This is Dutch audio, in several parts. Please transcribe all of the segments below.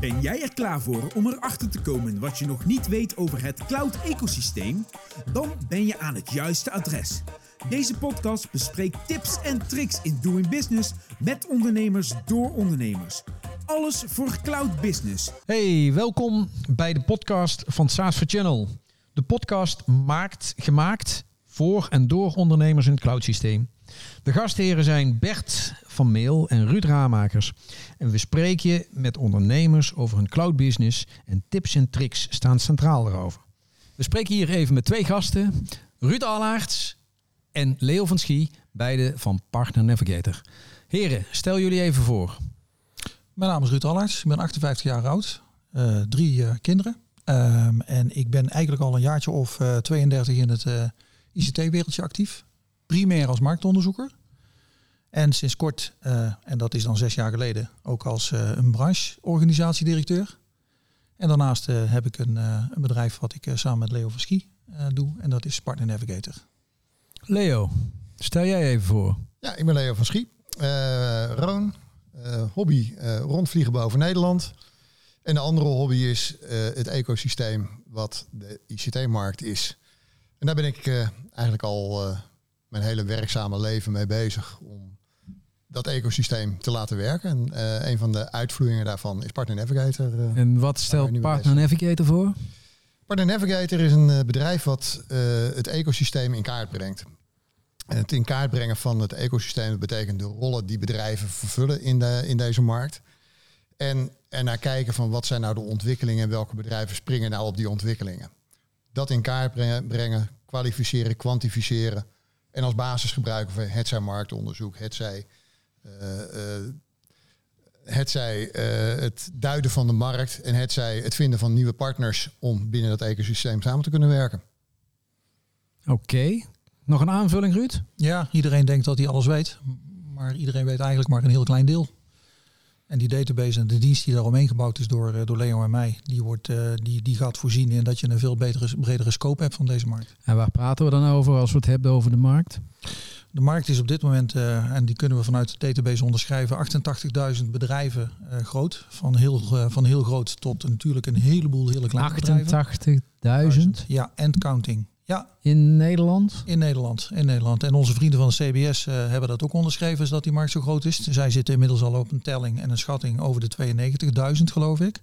Ben jij er klaar voor om erachter te komen wat je nog niet weet over het cloud-ecosysteem? Dan ben je aan het juiste adres. Deze podcast bespreekt tips en tricks in doing business met ondernemers door ondernemers. Alles voor cloud business. Hey, welkom bij de podcast van SaaS for Channel. De podcast maakt, gemaakt voor en door ondernemers in het cloud-systeem. De gastheren zijn Bert van Meel en Ruud Raamakers. En we spreken je met ondernemers over hun cloud business en tips en tricks staan centraal erover. We spreken hier even met twee gasten, Ruud Allaerts en Leo van Schie, beide van Partner Navigator. Heren, stel jullie even voor. Mijn naam is Ruud Allaerts, ik ben 58 jaar oud, uh, drie uh, kinderen. Um, en ik ben eigenlijk al een jaartje of uh, 32 in het ICT-wereldje actief primair als marktonderzoeker. En sinds kort, uh, en dat is dan zes jaar geleden, ook als uh, een brancheorganisatiedirecteur. En daarnaast uh, heb ik een, een, bedrijf wat ik samen met Leo van Ski doe. En dat is Partner Navigator. Leo, stel jij even voor. Ja, ik ben Leo van Schie. Roon, hobby rondvliegen boven Nederland. En de andere hobby is het ecosysteem wat de ICT-markt is. En daar ben ik eigenlijk al mijn hele werkzame leven mee bezig om dat ecosysteem te laten werken. En uh, een van de uitvloeien daarvan is Partner Navigator. Uh, en wat stelt Partner Navigator voor? Partner Navigator is een uh, bedrijf wat het ecosysteem in kaart brengt. En het in kaart brengen van het ecosysteem betekent de rollen die bedrijven vervullen in, de, in deze markt. En, en naar kijken van wat zijn nou de ontwikkelingen en welke bedrijven springen nou op die ontwikkelingen. Dat in kaart brengen, brengen kwalificeren, kwantificeren en als basis gebruiken we het zij marktonderzoek, het zij, uh, uh, het, zij uh, het duiden van de markt en het zij het vinden van nieuwe partners om binnen dat ecosysteem samen te kunnen werken. Oké. Okay. Nog een aanvulling, Ruud? Ja, iedereen denkt dat hij alles weet. Maar iedereen weet eigenlijk maar een heel klein deel. En die database en de dienst die daaromheen gebouwd is door, door Leo en mij, die, wordt, uh, die, die gaat voorzien in dat je een veel betere, bredere scope hebt van deze markt. En waar praten we dan over als we het hebben over de markt? De markt is op dit moment, uh, en die kunnen we vanuit de database onderschrijven, 88.000 bedrijven uh, groot. Van heel, van heel groot tot natuurlijk een heleboel hele kleine 88.000? Ja, and counting. Ja. In Nederland? In Nederland, in Nederland. En onze vrienden van de CBS uh, hebben dat ook onderschreven, is dat die markt zo groot is. Zij zitten inmiddels al op een telling en een schatting over de 92.000, geloof ik.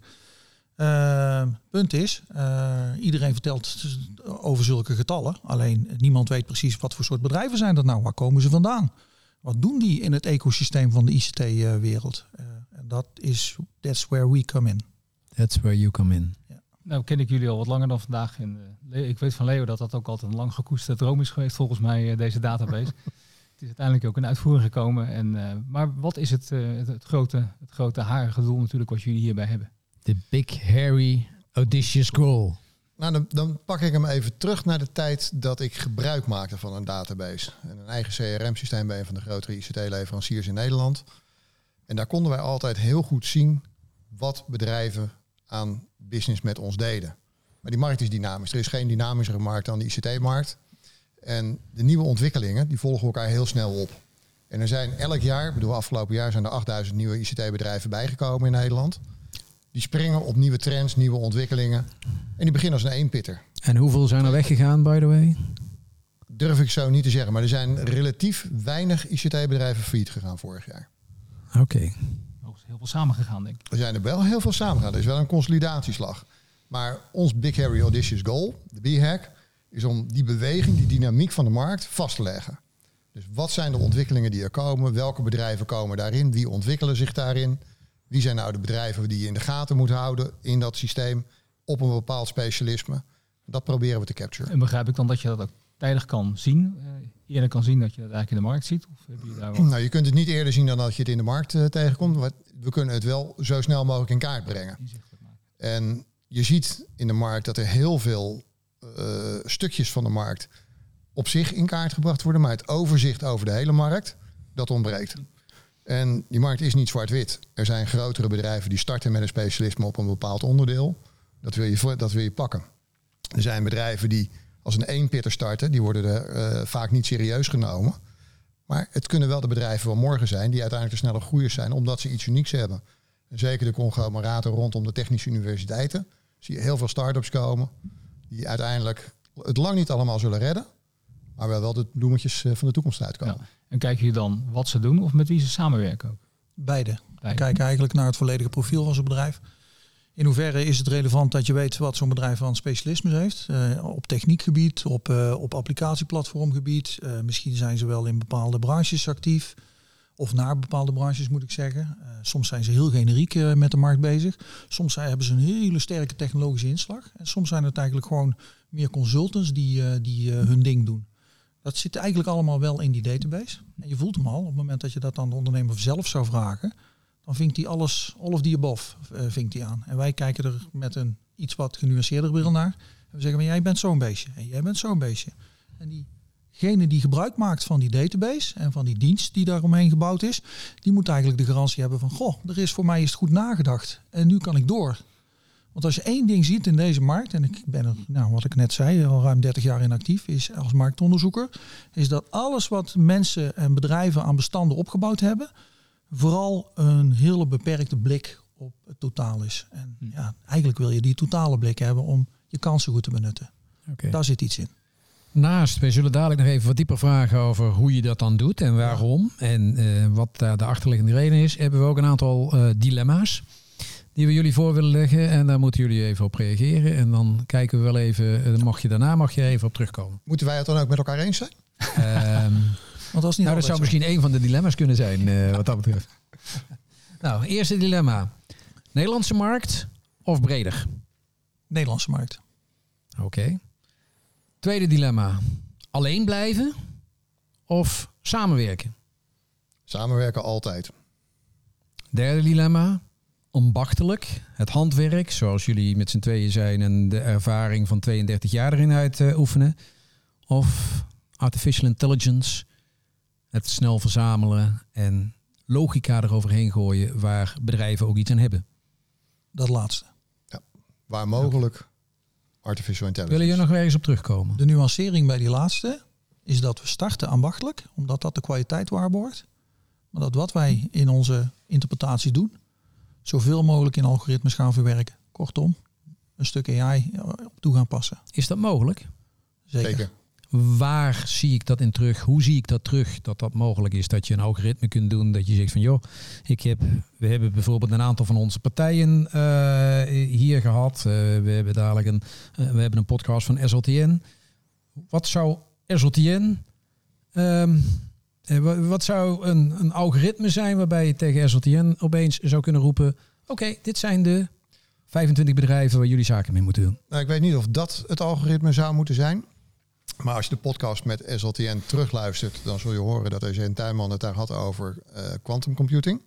Uh, punt is, uh, iedereen vertelt over zulke getallen. Alleen niemand weet precies wat voor soort bedrijven zijn dat nou. Waar komen ze vandaan? Wat doen die in het ecosysteem van de ICT-wereld? En dat is, that's where we come in. That's where you come in. Nou ken ik jullie al wat langer dan vandaag. En, uh, ik weet van Leo dat dat ook altijd een lang gekoesterde droom is geweest volgens mij, uh, deze database. het is uiteindelijk ook in uitvoering gekomen. En, uh, maar wat is het, het, het, grote, het grote harige doel natuurlijk wat jullie hierbij hebben? De big, hairy, audacious goal. Nou, dan, dan, pak ik hem even terug naar de tijd dat ik gebruik maakte van een database. En een eigen CRM-systeem bij een van de grotere ICT-leveranciers in Nederland. En daar konden wij altijd heel goed zien wat bedrijven aan business met ons deden. Maar die markt is dynamisch. Er is geen dynamischere markt dan de ICT-markt. En de nieuwe ontwikkelingen, die volgen elkaar heel snel op. En er zijn elk jaar, ik bedoel afgelopen jaar zijn er 8000 nieuwe ICT-bedrijven bijgekomen in Nederland. Die springen op nieuwe trends, nieuwe ontwikkelingen. En die beginnen als een eenpitter. En hoeveel zijn er weggegaan, by the way? Durf ik zo niet te zeggen. Maar er zijn relatief weinig ICT-bedrijven failliet gegaan vorig jaar. Oké. Okay heel veel samengegaan, denk ik. Er zijn er wel heel veel samengegaan. Er is wel een consolidatieslag. Maar ons Big Harry Audacious Goal, de B-hack, is om die beweging, die dynamiek van de markt vast te leggen. Dus wat zijn de ontwikkelingen die er komen? Welke bedrijven komen daarin? Wie ontwikkelen zich daarin? Wie zijn nou de bedrijven die je in de gaten moet houden in dat systeem op een bepaald specialisme? Dat proberen we te capturen. En begrijp ik dan dat je dat ook tijdig kan zien? Uh, eerder kan zien dat je dat eigenlijk in de markt ziet? Of heb je daar wat... Nou, je kunt het niet eerder zien dan dat je het in de markt uh, tegenkomt we kunnen het wel zo snel mogelijk in kaart brengen. En je ziet in de markt dat er heel veel uh, stukjes van de markt op zich in kaart gebracht worden, maar het overzicht over de hele markt, dat ontbreekt. En die markt is niet zwart-wit. Er zijn grotere bedrijven die starten met een specialisme op een bepaald onderdeel. Dat wil je, dat wil je pakken. Er zijn bedrijven die als een eenpitter starten, die worden er uh, vaak niet serieus genomen. Maar het kunnen wel de bedrijven van morgen zijn die uiteindelijk de snelle groeiers zijn, omdat ze iets unieks hebben. En zeker de conglomeraten rondom de technische universiteiten. Zie je heel veel start-ups komen. Die uiteindelijk het lang niet allemaal zullen redden. Maar wel, wel de bloemetjes eh, van de toekomst uitkomen. Ja. En kijk je dan wat ze doen of met wie ze samenwerken ook? Beide. We Beide. kijken eigenlijk naar het volledige profiel van zo'n bedrijf. In hoeverre is het relevant dat je weet wat zo'n bedrijf aan specialismes heeft? Eh, op techniekgebied, op, eh, op applicatieplatformgebied. Eh, misschien zijn ze wel in bepaalde branches actief. Of naar bepaalde branches moet ik zeggen. Soms zijn ze heel generiek met de markt bezig. Soms zijn, hebben ze een hele sterke technologische inslag. En soms zijn het eigenlijk gewoon meer consultants die, die hun ding doen. Dat zit eigenlijk allemaal wel in die database. En je voelt hem al op het moment dat je dat aan de ondernemer zelf zou vragen. Dan vinkt hij alles, all of the above, eh, vinkt hij aan. En wij kijken er met een iets wat genuanceerder bril naar. En we zeggen, maar jij bent zo'n beestje. En jij bent zo'n beestje. En diegene die gebruik maakt van die database en van die dienst die daaromheen gebouwd is, die moet eigenlijk de garantie hebben van, goh, er is voor mij het goed nagedacht. En nu kan ik door. Want als je één ding ziet in deze markt, en ik ben er, nou, wat ik net zei, al ruim 30 jaar in actief, is als marktonderzoeker, is dat alles wat mensen en bedrijven aan bestanden opgebouwd hebben, vooral een hele beperkte blik op het totaal is. En Hm. ja, eigenlijk wil je die totale blik hebben om je kansen goed te benutten. Oké. Daar zit iets in. Naast, wij zullen dadelijk nog even wat dieper vragen over hoe je dat dan doet en waarom. En eh, wat daar de achterliggende reden is, hebben we ook een aantal eh, dilemma's die we jullie voor willen leggen. En daar moeten jullie even op reageren. En dan kijken we wel even, eh, mag je daarna mag je even op terugkomen. Moeten wij het dan ook met elkaar eens zijn? Want dat is niet nou, dat zou zo. misschien een van de dilemma's kunnen zijn, eh, wat dat betreft. nou, eerste dilemma. Nederlandse markt of breder? Nederlandse markt. Oké. Tweede dilemma. Alleen blijven of samenwerken? Samenwerken altijd. Derde dilemma. Ambachtelijk. Het handwerk, zoals jullie met z'n tweeën zijn en de ervaring van 32 jaar erin uit eh, oefenen. Of artificial intelligence. Het snel verzamelen en logica eroverheen gooien waar bedrijven ook iets aan hebben. Dat laatste. Waar mogelijk artificial intelligence. Willen jullie nog ergens op terugkomen? De nuancering bij die laatste is dat we starten ambachtelijk, omdat dat de kwaliteit waarborgt. Maar dat wat wij in onze interpretatie doen, zoveel mogelijk in algoritmes gaan verwerken. Kortom, een stuk AI op toe gaan passen. Is dat mogelijk? Zeker. Zeker. Waar zie ik dat in terug? Hoe zie ik dat terug? Dat dat mogelijk is dat je een algoritme kunt doen. Dat je zegt van joh, ik heb, we hebben bijvoorbeeld een aantal van onze partijen eh, hier gehad. Eh, we hebben dadelijk een, eh, we hebben een podcast van SLTN. Wat zou SLTN, ehm, eh, wa- wat zou een, een algoritme zijn waarbij je tegen SLTN opeens zou kunnen roepen: oké, dit zijn de 25 bedrijven waar jullie zaken mee moeten doen. Nou, ik weet niet of dat het algoritme zou moeten zijn. Maar als je de podcast met SLTN terugluistert, dan zul je horen dat deze Tuinman het daar had over eh, quantum computing.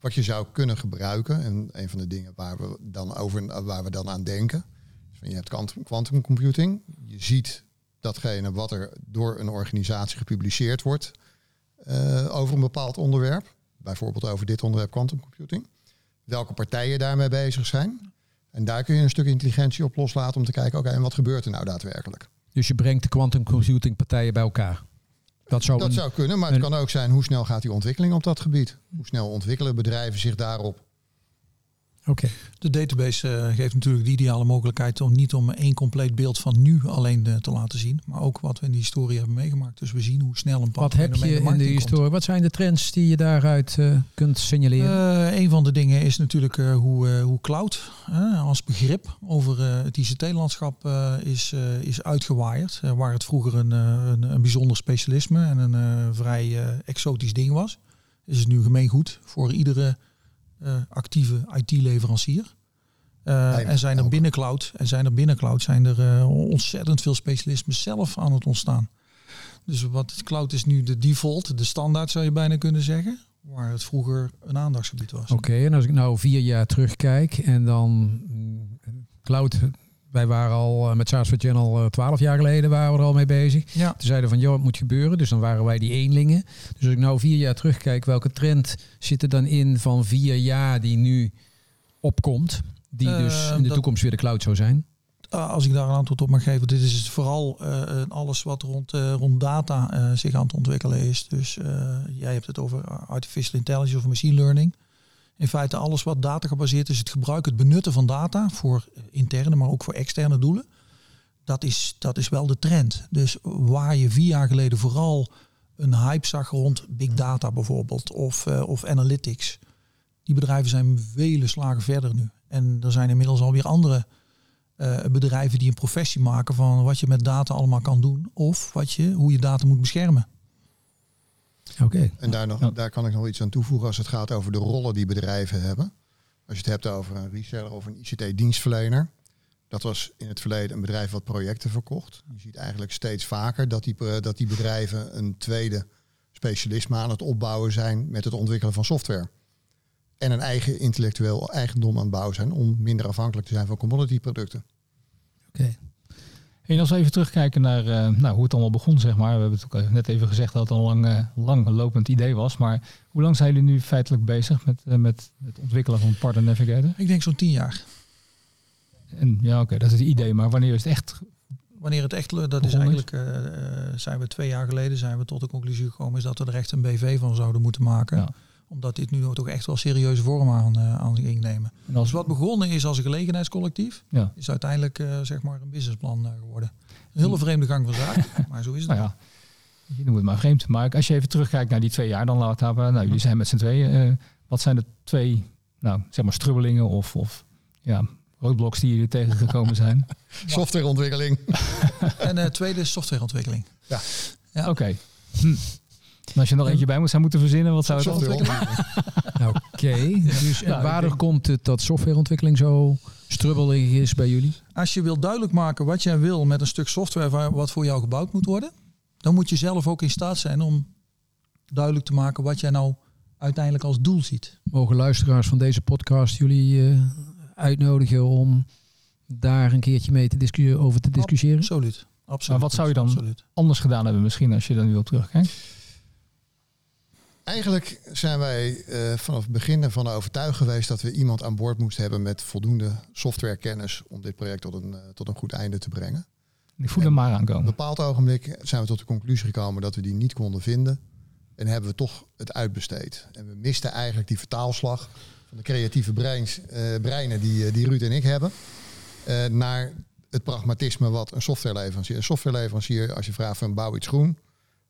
Wat je zou kunnen gebruiken, en een van de dingen waar we dan, over, waar we dan aan denken. Je hebt quantum, computing. Je ziet datgene wat er door een organisatie gepubliceerd wordt eh, over een bepaald onderwerp. Bijvoorbeeld over dit onderwerp quantum computing. Welke partijen daarmee bezig zijn. En daar kun je een stuk intelligentie op loslaten om te kijken, oké, en wat gebeurt er nou daadwerkelijk? Dus je brengt de quantum computing partijen bij elkaar. Dat zou, Dat een- zou kunnen, maar het kan ook zijn hoe snel gaat die ontwikkeling op dat gebied? Hoe snel ontwikkelen bedrijven zich daarop? De database eh, geeft natuurlijk de ideale mogelijkheid om niet om één compleet beeld van nu alleen eh, te laten zien, maar ook wat we in die historie hebben meegemaakt. Dus we zien hoe snel een Wat heb je in de historie? Wat zijn de trends die je daaruit eh, kunt signaleren? Eh, een van de dingen is natuurlijk hoe, hoe cloud als begrip over het ICT-landschap is, is uitgewaaid. Waar het vroeger een, een, een bijzonder specialisme en een vrij exotisch ding was, is het nu gemeengoed voor iedere actieve IT-leverancier. Eh, en zijn er binnen cloud, en zijn er binnen cloud zijn er eh, ontzettend veel specialismen zelf aan het ontstaan. Dus wat cloud is nu de default, de standaard zou je bijna kunnen zeggen. Waar het vroeger een aandachtsgebied was. Oké, en als ik nou vier jaar terugkijk en dan mm, cloud, wij waren al eh, met for Channel eh, twaalf jaar geleden waren we er al mee bezig. Ja, Toen zeiden van, joh, het moet gebeuren. Dus dan waren wij die eenlingen. Dus als ik nou vier jaar terugkijk, welke trend zit er dan in van vier jaar die nu opkomt? Die Eh, dus in de dat- toekomst weer de cloud zou zijn? Uh, als ik daar een antwoord op mag geven, dit is vooral uh, alles wat rond, uh, rond data zich aan het ontwikkelen is. Dus jij hebt het over artificial intelligence of machine learning. In feite alles wat data gebaseerd is, het gebruik, het benutten van data voor interne, maar ook voor externe doelen. Dat is, dat is wel de trend. Dus waar je vier jaar geleden vooral een hype zag rond big data bijvoorbeeld of, uh, of analytics. Die bedrijven zijn vele slagen verder nu. En er zijn inmiddels alweer andere uh, bedrijven die een professie maken van wat je met data allemaal kan doen. Of wat je, hoe je data moet beschermen. Oké. En daar, nog, daar kan ik nog iets aan toevoegen als het gaat over de rollen die bedrijven hebben. Als je het hebt over een reseller of een ICT-dienstverlener. Dat was in het verleden een bedrijf wat projecten verkocht. Je ziet eigenlijk steeds vaker dat die, dat die bedrijven een tweede specialisme aan het opbouwen zijn met het ontwikkelen van software. En een eigen intellectueel eigendom aan het bouwen zijn om minder afhankelijk te zijn van commodity producten. Oké. En als we even terugkijken naar uh, nou, hoe het allemaal begon, zeg maar. We hebben het ook net even gezegd dat het al een lang, uh, lang lopend idee was. Maar hoe lang zijn jullie nu feitelijk bezig met, uh, met het ontwikkelen van Partner Navigator? Ik denk zo'n tien jaar. En ja, oké, dat is het idee. Maar wanneer is het echt Wanneer het echt, dat is eigenlijk, uh, zijn we twee jaar geleden zijn we tot de conclusie gekomen is dat we er echt een BV van zouden moeten maken. Ja. Omdat dit nu toch echt wel serieuze vorm aan, uh, aan ging nemen. En als dus wat begonnen is als een gelegenheidscollectief, ja. is uiteindelijk uh, zeg maar een businessplan geworden. Een hele vreemde gang van zaken, maar zo is het. Nou ja, je noemt het maar vreemd. Maar als je even terugkijkt naar die twee jaar, dan laten we, nou jullie zijn met z'n tweeën. wat zijn de twee, nou zeg maar strubbelingen of, of ja, roadblocks die jullie tegengekomen zijn? Softwareontwikkeling. en uh, tweede softwareontwikkeling. Ja. ja. Oké. Okay. Hm. Als je nog eentje bij moet zou moeten verzinnen, wat zou het softwareontwikkeling? Oké, okay. dus nou, waardoor komt het dat softwareontwikkeling zo strubbelig is bij jullie? Als je wil duidelijk maken wat jij wil met een stuk software wat voor jou gebouwd moet worden, dan moet je zelf ook in staat zijn om duidelijk te maken wat jij nou uiteindelijk als doel ziet. Mogen luisteraars van deze podcast jullie uh, uitnodigen om daar een keertje mee te over te discussiëren? Absoluut. Absoluut. Maar wat zou je dan Absoluut. anders gedaan hebben misschien als je dan nu op terugkijkt? Eigenlijk zijn wij uh, vanaf het begin ervan overtuigd geweest dat we iemand aan boord moesten hebben met voldoende softwarekennis om dit project tot een, uh, tot een goed einde te brengen. Ik voel er maar aankomen. Op een bepaald ogenblik zijn we tot de conclusie gekomen dat we die niet konden vinden. En hebben we toch het uitbesteed. En we misten eigenlijk die vertaalslag van de creatieve breins, uh, breinen die, die Ruud en ik hebben. Naar het pragmatisme wat een softwareleverancier. Een softwareleverancier, als je vraagt van bouw iets groen,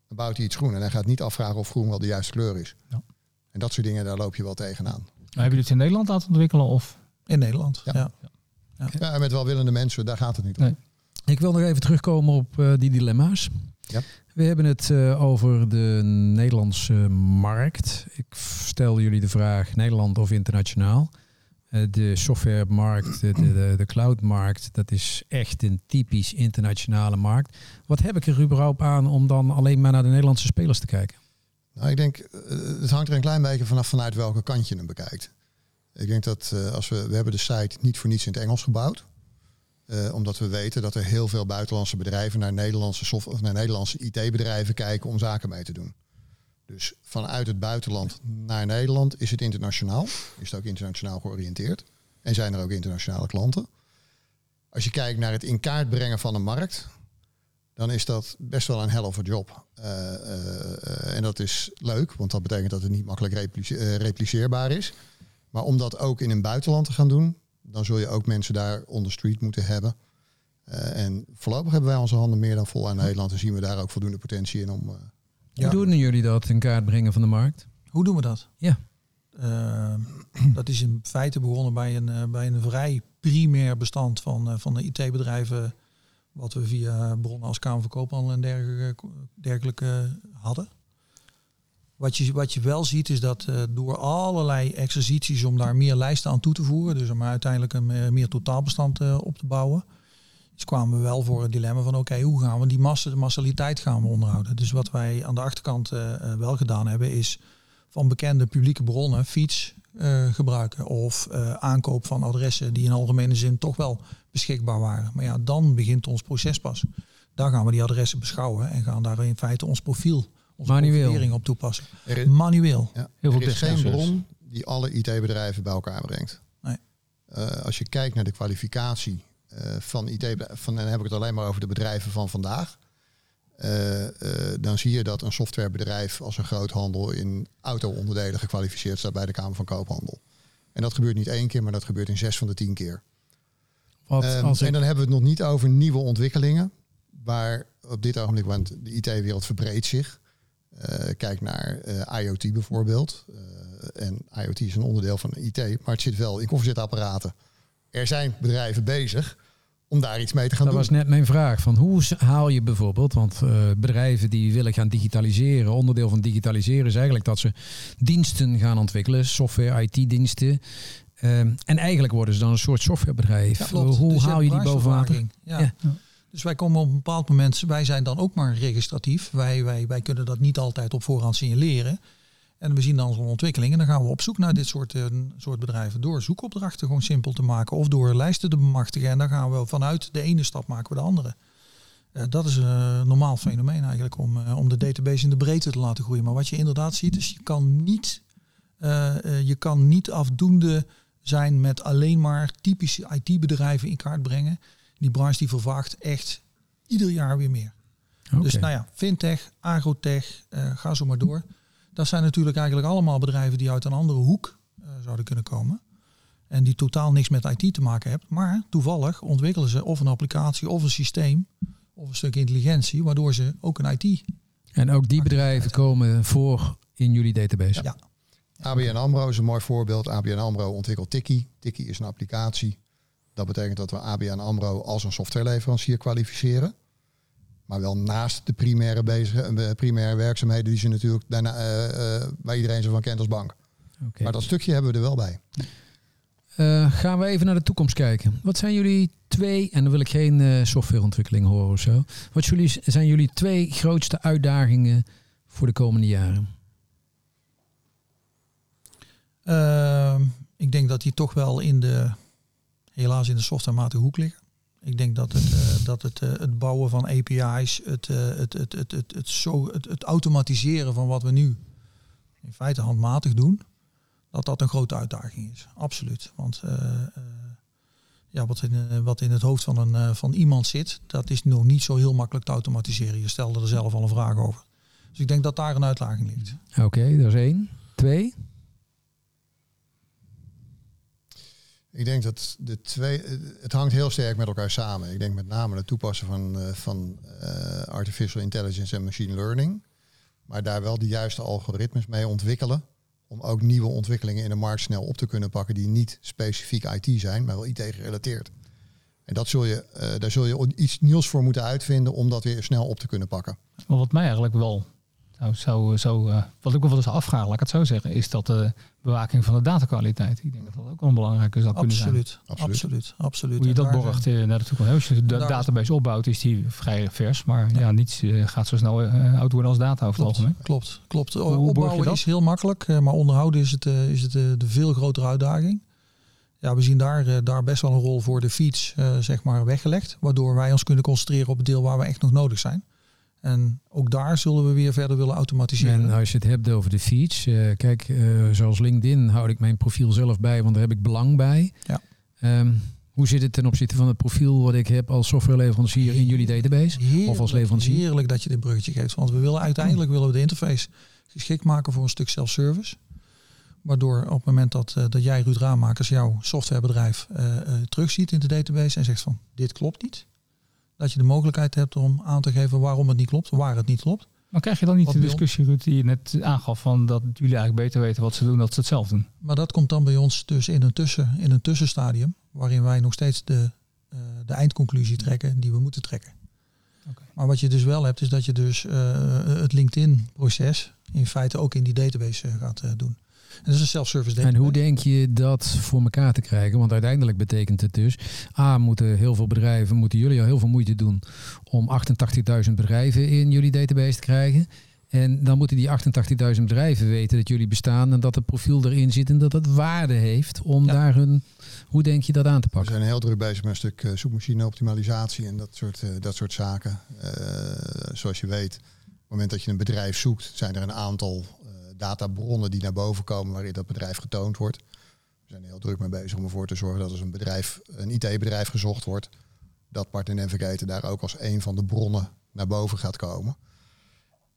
dan bouwt hij iets groen. En hij gaat niet afvragen of groen wel de juiste kleur is. Ja. En dat soort dingen, daar loop je wel tegenaan. Maar hebben jullie het in Nederland laten ontwikkelen? Of? In Nederland, ja. Ja, ja. met welwillende mensen, daar gaat het niet om. Nee. Ik wil nog even terugkomen op uh, die dilemma's. Ja. We hebben het uh, over de Nederlandse markt. Ik stel jullie de vraag Nederland of internationaal. Uh, de softwaremarkt, de, de, de cloudmarkt, dat is echt een typisch internationale markt. Wat heb ik er überhaupt aan om dan alleen maar naar de Nederlandse spelers te kijken? Nou, ik denk, het hangt er een klein beetje vanaf vanuit welke kant je hem bekijkt. Ik denk dat als we, we hebben de site niet voor niets in het Engels gebouwd. Uh, omdat we weten dat er heel veel buitenlandse bedrijven naar Nederlandse, software, of naar Nederlandse IT-bedrijven kijken om zaken mee te doen. Dus vanuit het buitenland naar Nederland is het internationaal. Is het ook internationaal georiënteerd. En zijn er ook internationale klanten. Als je kijkt naar het in kaart brengen van een markt, dan is dat best wel een hell of a job. Uh, uh, en dat is leuk, want dat betekent dat het niet makkelijk replice repliceerbaar is. Maar om dat ook in een buitenland te gaan doen, dan zul je ook mensen daar on the street moeten hebben. En voorlopig hebben wij onze handen meer dan vol aan Nederland en zien we daar ook voldoende potentie in om. Hoe doen jullie dat in kaart brengen van de markt? Hoe doen we dat? Ja. Uh, dat is in feite begonnen bij een, bij een vrij primair bestand van, van de IT-bedrijven. Wat we via bronnen als Kamer van Koophandel en dergelijke, dergelijke hadden. Wat je, wat je wel ziet is dat uh, door allerlei exercities om daar meer lijsten aan toe te voeren, dus om uiteindelijk een meer, meer totaalbestand uh, op te bouwen, dus kwamen we wel voor het dilemma van oké, okay, hoe gaan we die massa, de massaliteit gaan we onderhouden. Dus wat wij aan de achterkant uh, wel gedaan hebben is van bekende publieke bronnen fiets gebruiken of aankoop van adressen die in algemene zin toch wel beschikbaar waren. Maar ja, dan begint ons proces pas. Daar gaan we die adressen beschouwen en gaan daar in feite ons profiel onze Manueel. op toepassen. Er is, Manueel. Ja, Heel veel er is geen bron die alle IT-bedrijven bij elkaar brengt. Nee. Uh, als je kijkt naar de kwalificatie van IT, van, dan heb ik het alleen maar over de bedrijven van vandaag. Uh, dan zie je dat een softwarebedrijf als een groothandel in auto-onderdelen gekwalificeerd staat bij de Kamer van Koophandel. En dat gebeurt niet één keer, maar dat gebeurt in zes van de tien keer. Wat Ehm, als En dan hebben we het nog niet over nieuwe ontwikkelingen. Waar op dit ogenblik, want de IT-wereld verbreedt zich. Eh, kijk naar eh, IoT bijvoorbeeld. Eh, en IoT is een onderdeel van IT, maar het zit wel in koffiezetapparaten. Er zijn bedrijven bezig om daar iets mee te gaan dat doen. was net mijn vraag. Van hoe haal je bijvoorbeeld, want eh, bedrijven die willen gaan digitaliseren, onderdeel van digitaliseren is eigenlijk dat ze diensten gaan ontwikkelen, software, IT-diensten. Ehm, en eigenlijk worden ze dan een soort softwarebedrijf. Ja, klopt. Hoe Dus haal je die boven water? branchevervaging. Ja. Ja. Dus wij komen op een bepaald moment, wij zijn dan ook maar registratief. Wij, wij, wij kunnen dat niet altijd op voorhand signaleren. En we zien dan zo'n ontwikkeling en dan gaan we op zoek naar dit soort, eh, soort bedrijven. Door zoekopdrachten gewoon simpel te maken of door lijsten te bemachtigen. En dan gaan we vanuit de ene stap maken we de andere. Eh, dat is een normaal fenomeen eigenlijk om, eh, om de database in de breedte te laten groeien. Maar wat je inderdaad ziet is je kan niet, eh, eh, je kan niet afdoende zijn met alleen maar typische IT-bedrijven in kaart brengen. Die branche die vervaagt echt ieder jaar weer meer. Dus nou ja, fintech, agrotech, eh, ga zo maar door. Dat zijn natuurlijk eigenlijk allemaal bedrijven die uit een andere hoek eh, zouden kunnen komen. En die totaal niks met IT te maken hebben. Maar toevallig ontwikkelen ze of een applicatie of een systeem of een stuk intelligentie, waardoor ze ook een IT. En ook die bedrijven komen voor in jullie database. Ja. ABN AMRO is een mooi voorbeeld. ABN AMRO ontwikkelt Tiki. Tiki is een applicatie. Dat betekent dat we ABN AMRO als een softwareleverancier kwalificeren. Maar wel naast de primaire, bezig, eh, primaire werkzaamheden die ze natuurlijk daarna, eh, eh, waar iedereen ze van kent als bank. Oké. Maar dat stukje hebben we er wel bij. Eh, gaan we even naar de toekomst kijken. Wat zijn jullie twee, en dan wil ik geen eh, softwareontwikkeling horen of zo. Wat jullie, zijn jullie twee grootste uitdagingen voor de komende jaren? Ehm, ik denk dat die toch wel in de, helaas in de softwarematige hoek liggen. Ik denk dat het, eh, dat het, eh, het bouwen van API's, het, eh, het, het, het, het, het, zo, het, het automatiseren van wat we nu in feite handmatig doen, dat dat een grote uitdaging is. Absoluut. Want ja, wat, in, wat in het hoofd van, een, van iemand zit, dat is nog niet zo heel makkelijk te automatiseren. Je stelde er zelf al een vraag over. Dus ik denk dat daar een uitdaging ligt. Oké, dat is één. Twee? Ik denk dat de twee, het hangt heel sterk met elkaar samen. Ik denk met name het toepassen van, eh, van eh, artificial intelligence en machine learning. Maar daar wel de juiste algoritmes mee ontwikkelen. Om ook nieuwe ontwikkelingen in de markt snel op te kunnen pakken die niet specifiek IT zijn, maar wel IT gerelateerd. En dat zul je, eh, daar zul je iets nieuws voor moeten uitvinden om dat weer snel op te kunnen pakken. Maar wat mij eigenlijk wel zou, zou, zou eh, wat ik me wel eens afvraag, laat ik het zo zeggen, is dat de bewaking van de datakwaliteit. Ik denk dat dat ook wel een belangrijke zou kunnen zijn. Absoluut, Absoluut. absoluut. Hoe je dat borgt eh, naar de toekomst. Als je de is- database opbouwt, is die vrij vers. Maar ja, niets eh, gaat zo snel eh, oud worden als data over het Klopt, algemeen. klopt, klopt. Hoe borg je Opbouwen dat? is heel makkelijk, eh, maar onderhouden is het, eh, is het eh, de veel grotere uitdaging. Ja, we zien daar, eh, daar best wel een rol voor de eh, zeg maar weggelegd. Waardoor wij ons kunnen concentreren op het deel waar we echt nog nodig zijn. En ook daar zullen we weer verder willen automatiseren. En als je het hebt over de feeds. eh, kijk, eh, zoals LinkedIn houd ik mijn profiel zelf bij, want daar heb ik belang bij. Ja. Ehm, hoe zit het ten opzichte van het profiel wat ik heb als softwareleverancier in jullie database? Heerlijk, Of als leverancier? Heerlijk dat je dit bruggetje geeft. Want we willen uiteindelijk willen we de interface geschikt maken voor een stuk self-service. Waardoor op het moment dat, eh, dat jij Ruud Raamakers jouw softwarebedrijf terugziet in de database en zegt van dit klopt niet. Dat je de mogelijkheid hebt om aan te geven waarom het niet klopt, waar het niet klopt. Maar krijg je dan niet Wat de discussie, Ruud, die je net aangaf, van dat jullie eigenlijk beter weten wat ze doen, dat ze het zelf doen? Maar dat komt dan bij ons dus in een, tussen, in een tussenstadium. Waarin wij nog steeds de, eh, de eindconclusie trekken die we moeten trekken. Maar wat je dus wel hebt, is dat je dus eh, het LinkedIn-proces in feite ook in die database eh, gaat doen. En dat is een self-service En hoe denk je dat voor elkaar te krijgen? Want uiteindelijk betekent het dus... A, moeten heel veel bedrijven, moeten jullie al heel veel moeite doen... om 88.000 bedrijven in jullie database te krijgen. En dan moeten die 88.000 bedrijven weten dat jullie bestaan... en dat het profiel erin zit en dat het waarde heeft om Ja. daar hun... Hoe denk je dat aan te We pakken? zijn heel druk bezig met een stuk eh, zoekmachine-optimalisatie en dat soort, eh, dat soort zaken. Eh, zoals je weet, op het moment dat je een bedrijf zoekt, zijn er een aantal databronnen die naar boven komen waarin dat bedrijf getoond wordt. We zijn er heel druk mee bezig om ervoor te zorgen dat als een bedrijf, een IT-bedrijf gezocht wordt, dat Partner Navigator daar ook als een van de bronnen naar boven gaat komen.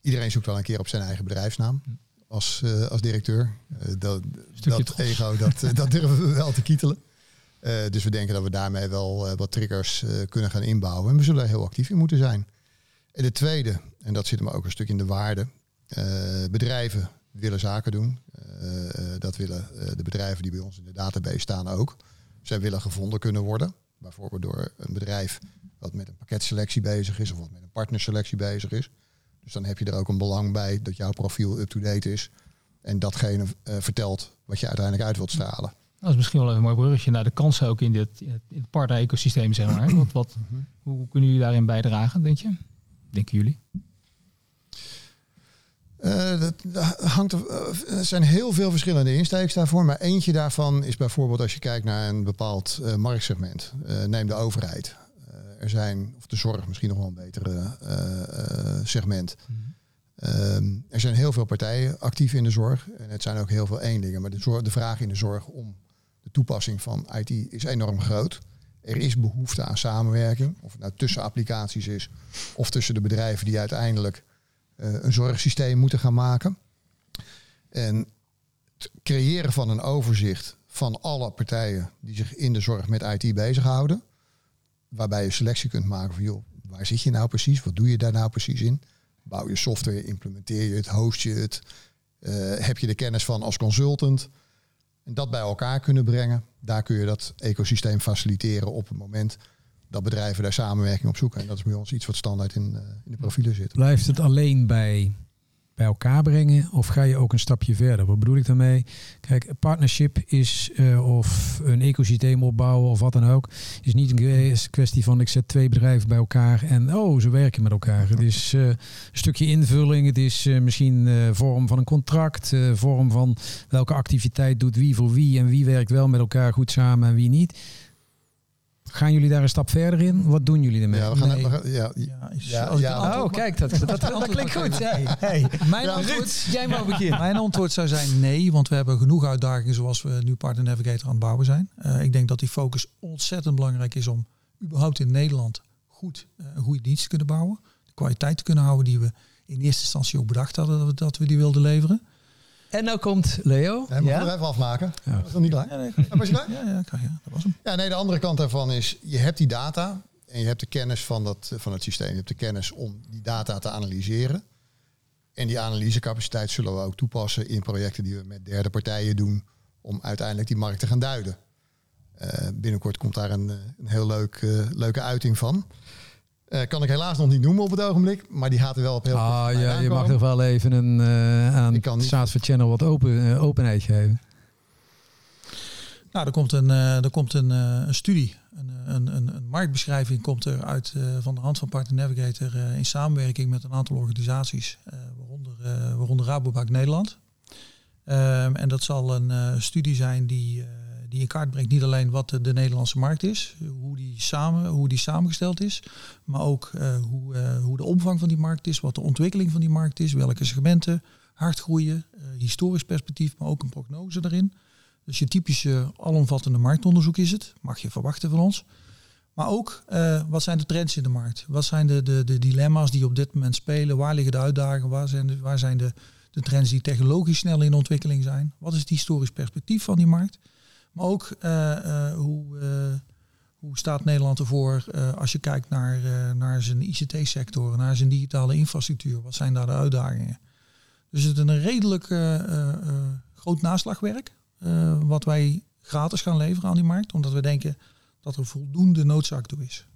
Iedereen zoekt wel een keer op zijn eigen bedrijfsnaam. als, eh, als directeur. Eh, dat dat ego, dat, eh, dat durven we wel te kietelen. Dus we denken dat we daarmee wel wat triggers kunnen gaan inbouwen. En we zullen heel actief in moeten zijn. En de tweede, en dat zit hem ook een stuk in de waarde. bedrijven willen zaken doen. Eh, eh, dat willen eh, de bedrijven die bij ons in de database staan ook. Zij willen gevonden kunnen worden. Bijvoorbeeld door een bedrijf wat met een pakketselectie bezig is of wat met een partnerselectie bezig is. Dus dan heb je er ook een belang bij dat jouw profiel up-to-date is. En datgene vertelt wat je uiteindelijk uit wilt stralen. Dat is misschien wel even een mooi bruggetje naar de kansen ook in dit, in het, in het partner-ecosysteem, zeg maar. Wat, wat, hoe kunnen jullie daarin bijdragen, denk je? Denken jullie? Eh, dat, hangt er, eh, er zijn heel veel verschillende insteeks daarvoor. Maar eentje daarvan is bijvoorbeeld als je kijkt naar een bepaald eh, marktsegment. Neem de overheid. Er zijn, of de zorg misschien nog wel een betere segment. Ehm, er zijn heel veel partijen actief in de zorg. En het zijn ook heel veel eenlingen. Maar de, zorg, de vraag in de zorg om de toepassing van IT is enorm groot. Er is behoefte aan samenwerking. Of het nou tussen applicaties is. Of tussen de bedrijven die uiteindelijk een zorgsysteem moeten gaan maken. En het creëren van een overzicht van alle partijen die zich in de zorg met IT bezighouden. Waarbij je selectie kunt maken van joh, waar zit je nou precies? Wat doe je daar nou precies in? Bouw je software, implementeer je het, host je het? eh, heb je de kennis van als consultant? En dat bij elkaar kunnen brengen. Daar kun je dat ecosysteem faciliteren op het moment dat bedrijven daar samenwerking op zoeken. En dat is bij ons iets wat standaard in, eh, in de profielen zit. Blijft het alleen bij, bij elkaar brengen of ga je ook een stapje verder? Wat bedoel ik daarmee? Kijk, partnership is uh, of een ecosysteem opbouwen of wat dan ook, is niet een kwestie van ik zet twee bedrijven bij elkaar en oh, ze werken met elkaar. Het is uh, een stukje invulling, het is misschien vorm van een contract, vorm van welke activiteit doet wie voor wie en wie werkt wel met elkaar goed samen en wie niet. Gaan jullie daar een stap verder in? Wat doen jullie ermee? Ja, we gaan, nee. we gaan, ja, ja, oh, kijk, dat, dat, dat, dat klinkt goed. Hey, hey. Mijn ja, antwoord, jij mag beginnen. Mijn antwoord zou zijn nee, want we hebben genoeg uitdagingen zoals we nu Partner Navigator aan het bouwen zijn. Uh, ik denk dat die focus ontzettend belangrijk is om überhaupt in Nederland goed uh, een goede dienst te kunnen bouwen. De kwaliteit te kunnen houden die we in eerste instantie ook bedacht hadden dat we, dat we die wilden leveren. En nou komt Leo. Nee, ja? nog even afmaken. Ja. Dat is nog niet klaar. Ja, nee, was je klaar? Ja, ja, ja, dat was hem. Ja, nee, de andere kant daarvan is, je hebt die data en je hebt de kennis van, dat, van het systeem. Je hebt de kennis om die data te analyseren. En die analysecapaciteit zullen we ook toepassen in projecten die we met derde partijen doen om uiteindelijk die markt te gaan duiden. Uh, binnenkort komt daar een, een heel leuk, uh, leuke uiting van. Uh, kan ik helaas nog niet noemen op het ogenblik, maar die gaat er wel op heel Ah, ja, je mag er wel even een uh, aan Saat voor Channel wat open, uh, openheid geven. Nou, er komt een, uh, er komt een, een studie, een, een, een, een, marktbeschrijving komt er uit van de hand van Partner Navigator in samenwerking met een aantal organisaties, waaronder, waaronder Rabobank Nederland. Um, en dat zal een studie zijn die die in kaart brengt niet alleen wat de, de, Nederlandse markt is, hoe die, samen, hoe die samengesteld is, maar ook uh, hoe, uh, hoe de omvang van die markt is, wat de ontwikkeling van die markt is, welke segmenten hard groeien, uh, historisch perspectief, maar ook een prognose daarin. Dus je typische alomvattende marktonderzoek is het, mag je verwachten van ons. Maar ook, wat zijn de trends in de markt? Wat zijn de, de, dilemma's die op dit moment spelen? Waar liggen de uitdagingen? Waar zijn waar zijn de, de trends die technologisch snel in ontwikkeling zijn? Wat is het historisch perspectief van die markt? Maar ook uh, uh, hoe, uh, hoe staat Nederland ervoor als je kijkt naar, naar zijn ICT-sector, naar zijn digitale infrastructuur. Wat zijn daar de uitdagingen? Dus het is een redelijk groot naslagwerk wat wij gratis gaan leveren aan die markt. Omdat we denken dat er voldoende noodzaak toe is.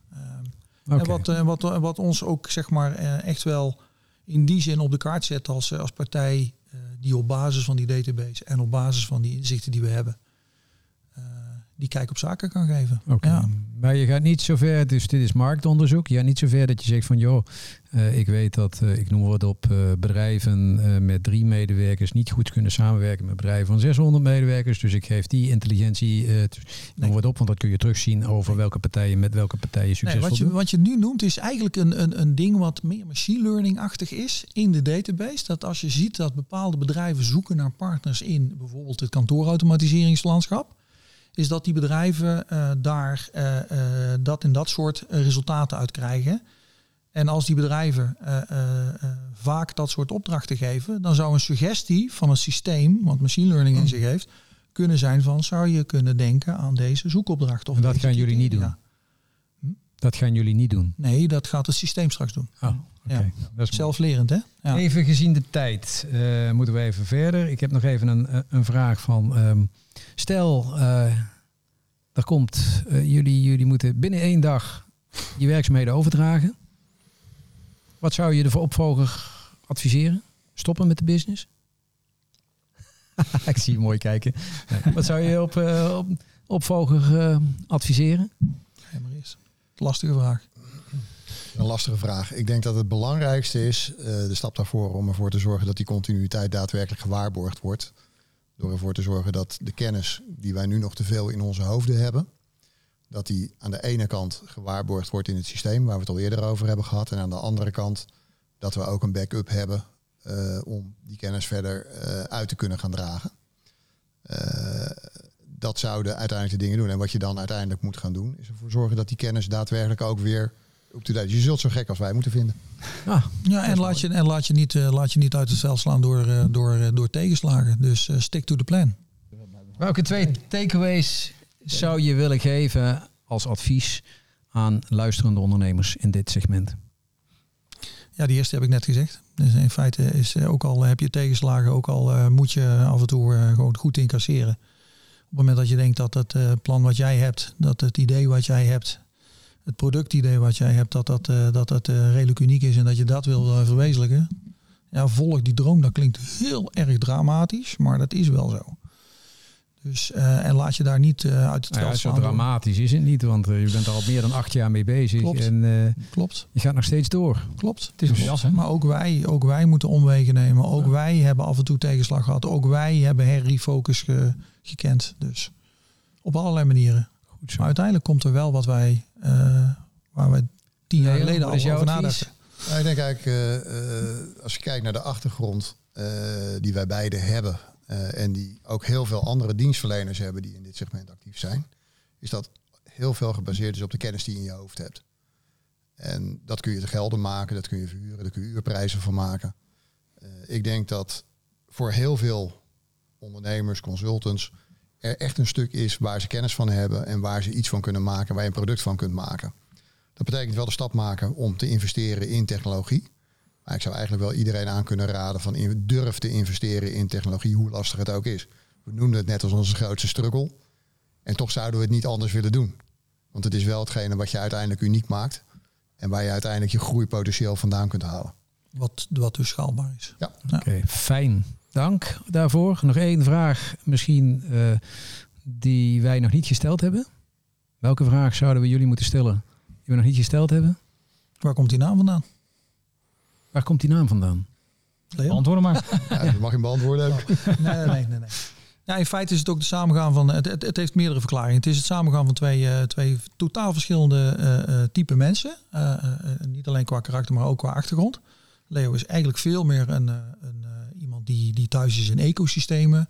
Okay. En wat, wat, wat ons ook zeg maar echt wel in die zin op de kaart zet als, als partij die op basis van die database en op basis van die inzichten die we hebben die kijk op zaken kan geven. Okay. Ja. Maar je gaat niet zover, dus dit is marktonderzoek. Gaat niet zover dat je zegt van joh, uh, ik weet dat, uh, ik noem wat op, uh, bedrijven met drie medewerkers niet goed kunnen samenwerken met bedrijven van 600 medewerkers. Dus ik geef die intelligentie, nee. noem wat op, want dat kun je terugzien over welke partijen met welke partijen succesvol nee, wat, je, wat je nu noemt is eigenlijk een, een, een ding wat meer machine learning-achtig is in de database. Dat als je ziet dat bepaalde bedrijven zoeken naar partners in bijvoorbeeld het kantoorautomatiseringslandschap is dat die bedrijven uh, daar uh, uh, dat in dat soort resultaten uit krijgen. En als die bedrijven eh, eh, eh, vaak dat soort opdrachten geven, dan zou een suggestie van een systeem, wat machine learning in zich heeft, kunnen zijn van zou je kunnen denken aan deze zoekopdracht. Of En dat gaan jullie niet criteria. Dat gaan jullie niet doen. Nee, dat gaat het systeem straks doen. Oh, oké. Ja. Dat is. Zelflerend, hè? Ja. Even gezien de tijd eh, moeten we even verder. Ik heb nog even een, een vraag van... ehm, stel, eh, er komt... eh, jullie, jullie moeten binnen één dag je werkzaamheden overdragen. Wat zou je de opvolger adviseren? Stoppen met de business? Ik zie je mooi kijken. Nee. Wat zou je op, eh, op opvolger eh, adviseren? Ga maar eerst. Lastige vraag. Een lastige vraag. Ik denk dat het belangrijkste is, eh, de stap daarvoor, om ervoor te zorgen dat die continuïteit daadwerkelijk gewaarborgd wordt. Door ervoor te zorgen dat de kennis die wij nu nog te veel in onze hoofden hebben, dat die aan de ene kant gewaarborgd wordt in het systeem, waar we het al eerder over hebben gehad. En aan de andere kant dat we ook een backup hebben eh, om die kennis verder eh, uit te kunnen gaan dragen. Dat zouden uiteindelijk de dingen doen. En wat je dan uiteindelijk moet gaan doen, is ervoor zorgen dat die kennis daadwerkelijk ook weer up-to-date. Je zult zo gek als wij moeten vinden. Ah, Ja, en laat, je, en laat je niet, eh, laat je niet uit het veld slaan door, eh, door, eh, door tegenslagen. Dus eh, stick to the plan. Welke twee takeaways zou je willen geven als advies aan luisterende ondernemers in dit segment? Ja, die eerste heb ik net gezegd. Dus in feite is eh, ook al heb je tegenslagen, ook al eh, moet je af en toe eh, gewoon goed incasseren. Het moment dat je denkt dat het eh, plan wat jij hebt, dat het idee wat jij hebt, het productidee wat jij hebt, dat dat, eh, dat, dat eh, redelijk uniek is en dat je dat wil verwezenlijken. Ja, volg die droom. Dat klinkt heel erg dramatisch, maar dat is wel zo. Dus, eh, en laat je daar niet eh, uit het Nou ja, zo door- dramatisch is het niet, want eh, je bent er al meer dan acht jaar mee bezig Klopt. en eh, Klopt, je gaat nog steeds door. klopt. Het is een jas, hè? Maar ook wij, ook wij moeten omwegen nemen. Ook wij hebben af en toe tegenslag gehad. Ook wij hebben herrefocus ge, gekend. Dus op allerlei manieren. Goed zo. Maar uiteindelijk komt er wel wat wij, eh, waar wij tien jaar geleden al over advies? nadachten. Nou, ik denk eigenlijk, eh, eh, als je kijkt naar de achtergrond eh, die wij beide hebben eh, en die ook heel veel andere dienstverleners hebben die in dit segment actief zijn, is dat heel veel gebaseerd is op de kennis die je in je hoofd hebt. En dat kun je te gelden maken, dat kun je verhuren, daar kun je uurprijzen van maken. Eh, ik denk dat voor heel veel ondernemers, consultants, er echt een stuk is waar ze kennis van hebben en waar ze iets van kunnen maken, waar je een product van kunt maken. Dat betekent wel de stap maken om te investeren in technologie. Maar ik zou eigenlijk wel iedereen aan kunnen raden van in- durf te investeren in technologie, hoe lastig het ook is. We noemden het net als onze grootste struggle. En toch zouden we het niet anders willen doen. Want het is wel hetgene wat je uiteindelijk uniek maakt. En waar je uiteindelijk je groeipotentieel vandaan kunt halen. Wat, wat dus schaalbaar is. Ja. Oké, fijn. Dank daarvoor. Nog één vraag misschien eh, die wij nog niet gesteld hebben. Welke vraag zouden we jullie moeten stellen die we nog niet gesteld hebben? Waar komt die naam vandaan? Waar komt die naam vandaan? Leon? Antwoord maar. Ja, dat mag je beantwoorden ook. Nee, nee, nee, nee. nee. Ja, in feite is het ook de samengaan van. Het, het, het heeft meerdere verklaringen. Het is het samengaan van twee, eh, twee totaal verschillende eh, eh, type mensen. Eh, eh, eh, niet alleen qua karakter, maar ook qua achtergrond. Leo is eigenlijk veel meer een, eh, een, eh, iemand die, die thuis is in ecosystemen.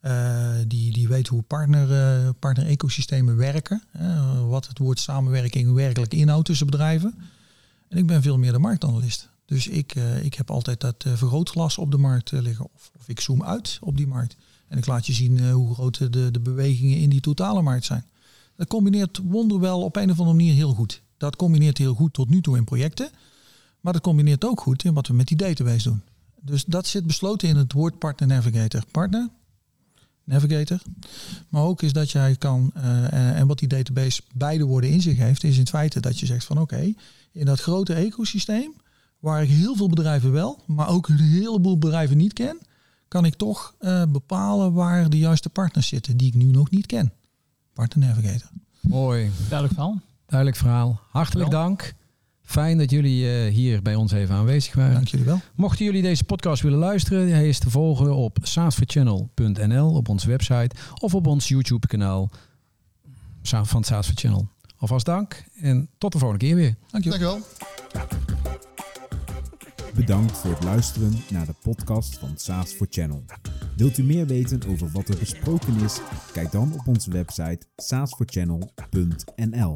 Eh, die, die weet hoe partner, eh, partner-ecosystemen werken. wat het woord samenwerking werkelijk inhoudt tussen bedrijven. En ik ben veel meer de marktanalist. Dus ik, eh, ik heb altijd dat eh, vergrootglas op de markt eh, liggen. Of, of ik zoom uit op die markt. En ik laat je zien hoe groot de, de bewegingen in die totale markt zijn. Dat combineert wonderwel op een of andere manier heel goed. Dat combineert heel goed tot nu toe in projecten. Maar dat combineert ook goed in wat we met die database doen. Dus dat zit besloten in het woord partner navigator. Partner, navigator. Maar ook is dat jij kan, en wat die database beide woorden in zich heeft, is in feite dat je zegt van oké, in dat grote ecosysteem, waar ik heel veel bedrijven wel, maar ook een heleboel bedrijven niet ken, kan ik toch eh, bepalen waar de juiste partners zitten die ik nu nog niet ken. Partner Navigator. Mooi. Duidelijk verhaal. Duidelijk verhaal. Hartelijk Wel. dank. Fijn dat jullie eh, hier bij ons even aanwezig waren. Dank jullie wel. Mochten jullie deze podcast willen luisteren, hij is te volgen op saasforchannel.nl op onze website of op ons YouTube kanaal van het Saas for Channel. Alvast dank en tot de volgende keer weer. Dank jullie. Dankjewel. Bedankt voor het luisteren naar de podcast van SaaS for Channel. Wilt u meer weten over wat er besproken is? Kijk dan op onze website saasforchannel.nl.